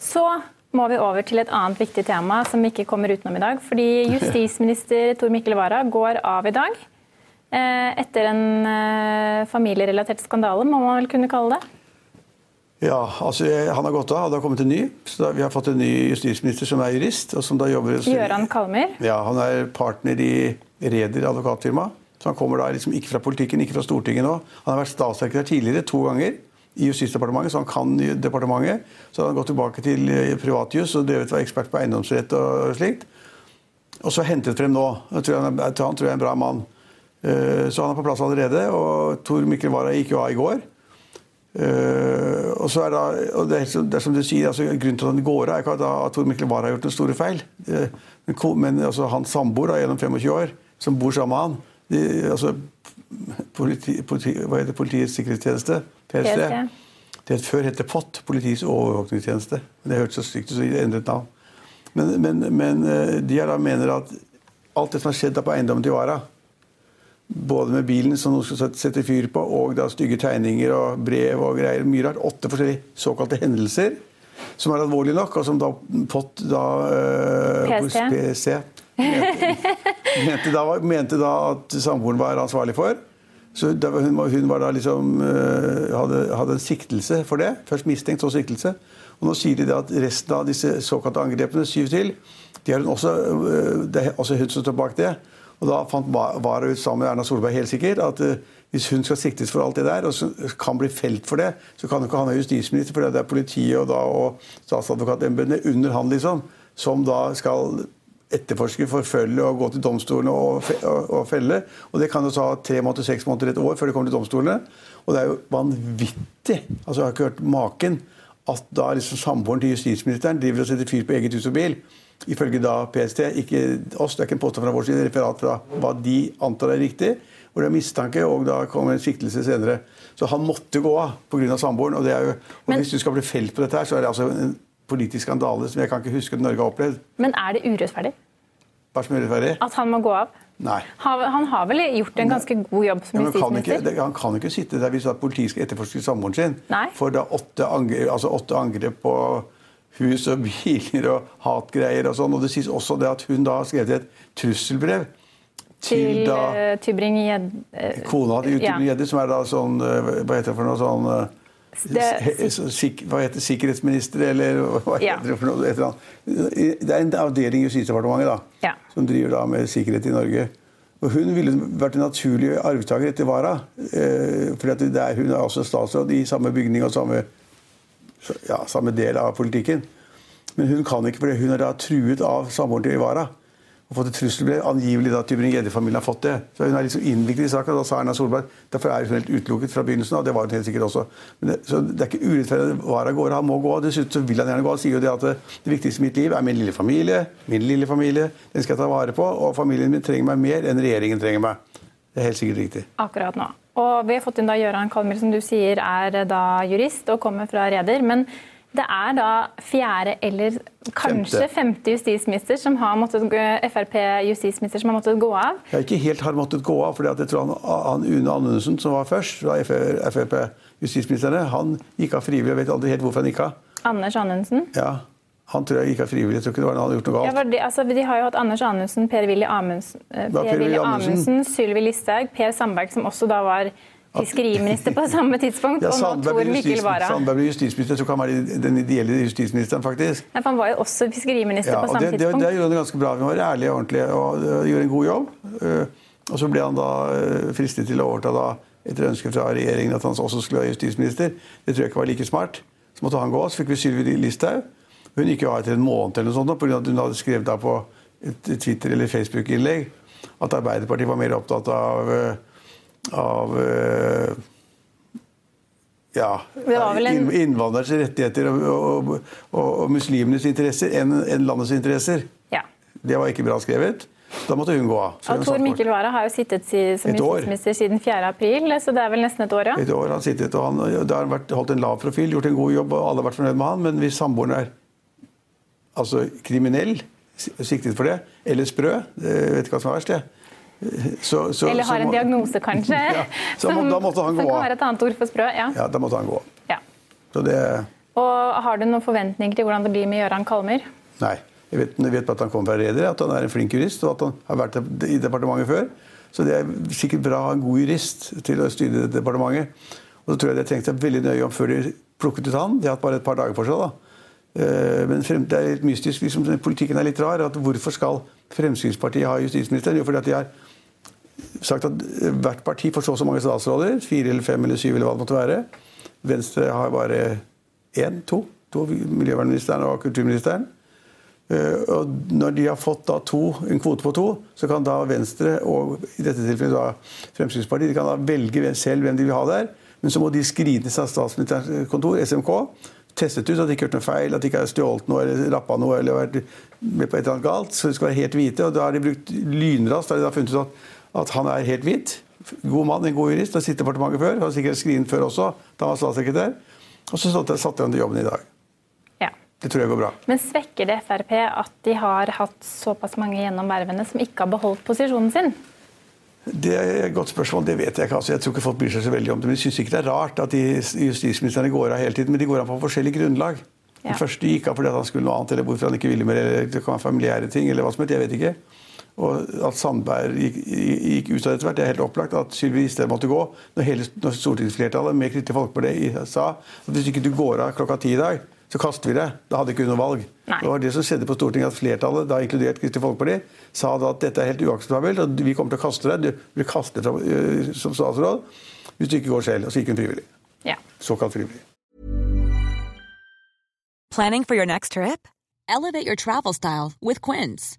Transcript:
Så må vi over til et annet viktig tema som vi ikke kommer utenom i dag. Fordi justisminister Tor Mikkel Wara går av i dag. eh, Etter en eh, familierelatert skandale, må man vel kunne kalle det. Ja, altså Han har gått av, og det har kommet en ny. Så da, Vi har fått en ny justisminister som er jurist. og som da jobber... Gøran Kalmer? Ja, Han er partner i Reder advokatfirma. Så Han kommer da liksom ikke fra politikken, ikke fra Stortinget nå. Han har vært statssekretær tidligere, to ganger i Justisdepartementet, så han kan departementet. Så han har gått tilbake til eh, privatjus og drevet var ekspert på eiendomsrett og slikt. Og så hentet frem nå. Jeg tror han, jeg tror jeg er en bra mann. Eh, Så han er på plass allerede. Og Tor Mikkel Wara gikk jo av i går. Eh, og så er da, og det, er, som- det du sier, altså, Grunnen til at han går av, er ikke at, Tor Mikkel Wara har gjort noen store feil. Men, men altså, hans samboer gjennom 25 år, som bor sammen med han de, altså, politi, politi, Hva heter Politiets sikkerhetstjeneste? PST. Det het før het det POT, Politiets overvåkningstjeneste. Men Det hørtes så stygt ut, så de endret navn. Men, men, men eh, de her da mener at alt det som har skjedd da på eiendommen til Wara, både med bilen som noen skal sette- sette fyr på, og da stygge tegninger og brev og greier. Mye rart. Åtte forskjellige såkalte hendelser som er alvorlige nok, og som da POT da eh, PST. Mente, da, mente da at samboeren var ansvarlig for. Så hun, hun liksom, eh, hadde, hadde en siktelse for det. Først mistenkt, så siktelse. Og nå sier de at resten av disse såkalte angrepene, syv til, de også, eh, det er også hun som står bak det. Og da fant Wara ut sammen med Erna Solberg helt sikkert at eh, hvis hun skal siktes for alt det der, og kan bli felt for det, så kan hun ikke han være justisminister, for det er politiet og, da, og statsadvokatembetene under han liksom, som da skal etterforske, forfølge og gå til domstolene og, og, og felle. Og det kan jo ta tre måneder, seks måneder, et år før det kommer til domstolene. Og det er jo vanvittig. Altså, jeg har ikke hørt maken at da liksom samboeren til justisministeren driver og setter fyr på eget hus og bil. Ifølge da PST, ikke oss, det er ikke en påstand fra vår side, referat fra hva de antar er riktig. Hvor det er mistanke, og da kommer en siktelse senere. Så han måtte gå av pga. samboeren. Og, det er jo, og Men- hvis du skal bli felt på dette her, så er det altså en politisk skandale som jeg kan ikke huske at Norge har opplevd. Men er det urettferdig Hva så snill, rettferdig? at han må gå av? Nei. Han har vel gjort en ganske god jobb som kan justisminister? det, han kan ikke sitte der hvis politiet skal etterforske samboeren sin. Nei. For da åtte angrep, altså åtte angrep på hus og biler og hatgreier og sånn. Og det sies også det at hun da har skrevet et trusselbrev til, Til da uh, Tybring-Gjedde kona til Ja. Tybring-Gjedde, som er da sånn eh, Hva heter det for noe sånn eh, Det- sik, Hva heter sikkerhetsminister, eller hva heter det for noe? Det er en avdeling i Justisdepartementet da, Ja. som driver da med sikkerhet i Norge. Og Hun ville vært en naturlig arvtaker etter Wara. Eh, fordi er, hun er også statsråd i samme bygning og samme, ja, samme del av politikken. Men hun kan ikke, fordi hun er da truet av samboeren til Wara. Og fått et trusselbrev. Angivelig da Tybring-Gjedde-familien har fått det. Så hun er liksom innviklet i og Da sa Erna Solberg derfor er hun helt utelukket fra begynnelsen av. Det var hun helt sikkert også. Det, så det er ikke urettferdig Var av går. Han må gå. Dessuten så vil han gjerne gå. Han sier jo det at det, det viktigste i mitt liv er min lille familie. Min lille familie. Den skal jeg ta vare på. Og familien min trenger meg mer enn regjeringen trenger meg. Det er helt sikkert riktig. akkurat nå. Og vi har fått inn da Gøran Kalmyr, som du sier er da jurist og kommer fra Reder. Men det er da fjerde eller kanskje femte justisminister som har måttet Frp-justisminister som har måttet gå av. Jeg har ikke helt har måttet gå av, for jeg tror han, han Une Anundsen, som var først, fra Frp-justisministerne, han gikk av frivillig. Jeg vet aldri helt hvorfor han gikk av. Anders Anundsen. Ja, Han tror jeg gikk av frivillig. Jeg tror ikke det var han hadde gjort noe galt. Ja, de, altså, de har jo hatt Anders Anundsen, Per-Willy Amundsen, eh, er Amundsen? Amundsen Sylvi Listhaug, Per Sandberg, som også da var fiskeriminister på samme tidspunkt, Ja, og nå Tor Mikkel Wara. Sandberg blir justisminister. Jeg tror han være den ideelle justisministeren, faktisk. Nei, for Han var jo også fiskeriminister Ja, på samme det, det, tidspunkt. det gjorde han ganske bra. Han var ærlig og ordentlig og øh, gjorde en god jobb. Øh, og så ble han da øh, fristet til å overta da, etter ønske fra regjeringen at han også skulle være justisminister. Det tror jeg ikke var like smart. Så måtte han gå. Så fikk vi Sylvi Listhaug. Hun gikk jo av etter en måned eller noe sånt, pga. at hun hadde skrevet da på et Twitter- eller Facebook-innlegg at Arbeiderpartiet var mer opptatt av, øh, av øh, ja, en- innvandrers rettigheter og, og, og, og muslimenes interesser enn en landets interesser. Ja. Det var ikke bra skrevet. Da måtte hun gå av. Og Tor. Mikkel Wara har jo sittet si- som justisminister siden 4. april, så det er vel nesten et år, ja. Et år har han sittet, og han, det har vært, holdt en lav profil, gjort en god jobb, og alle har vært fornøyd med han. Men hvis samboeren er altså kriminell, siktet for det, eller sprø, jeg vet ikke hva som er verst, det. Så, så, Eller har en må- diagnose, kanskje. Ja, så må- da måtte han gå av. være et annet ord for sprø. Ja. Ja, da måtte han gå. Ja. Så det Og har du noen forventninger til hvordan det blir med Gøran Kalmer? Nei. Jeg vet, jeg vet at han kommer fra Reder, at han er en flink jurist, og at han har vært i departementet før. Så det er sikkert bra å ha en god jurist til å styre departementet. Og så tror jeg det trengte seg veldig nøye om før de plukket ut han. De har hatt bare et par dager for seg, da. Eh, Men det er litt mystisk. Liksom, politikken er litt rar. at Hvorfor skal Fremskrittspartiet ha justisministeren? Jo, fordi at de har sagt at hvert parti får så og så mange statsråder. Fire eller fem eller syv eller hva det måtte være. Venstre har bare én, to. to miljøvernministeren og kulturministeren. Eh, og når de har fått da to, en kvote på to, så kan da Venstre og i dette tilfellet da Fremskrittspartiet de kan da velge selv hvem de vil ha der. Men så må de skrine seg av statsministerens kontor, SMK, testet ut at de ikke har gjort noe feil, at de ikke har stjålet noe eller rappa noe eller vært med på et eller annet galt. Så de skal være helt hvite. Og da har de brukt lynraskt. Da har de da funnet ut at, at han er helt hvit. God mann, en god jurist. Har sittet i departementet før. Har sikkert skrinet før også, da han var statssekretær. Og så satte satte han til jobben i dag. Ja. Det tror jeg går bra. Men svekker det Frp at de har hatt såpass mange gjennom vervene som ikke har beholdt posisjonen sin? Det er et godt spørsmål, det vet jeg ikke. Altså, jeg tror ikke folk bryr seg så veldig om det. Men jeg syns ikke det er rart at justisministrene går av hele tiden. Men de går av på forskjellig grunnlag. Ja. Den første gikk av fordi at han skulle noe annet, eller hvorfor han ikke ville mer, eller det kan være familiære ting, eller hva som helst. Jeg vet ikke. Og at Sandberg gikk, gikk ut av etter hvert, det er helt opplagt. At Sylvi Listhaug måtte gå. Når hele når stortingsflertallet med Kristelig Folkeparti sa at hvis ikke du går av klokka ti i dag, så kaster vi det. Da hadde ikke hun noe valg. Nei. Det var det som skjedde på Stortinget, at flertallet, da inkludert Kristelig Folkeparti, sa da at dette er helt uakseptabelt, og vi kommer til å kaste deg. Du blir kastet fra, øh, som statsråd hvis du ikke går selv. Og så gikk hun frivillig. Ja. Såkalt frivillig. Planning for your next trip? Elevate your travel style with Quince.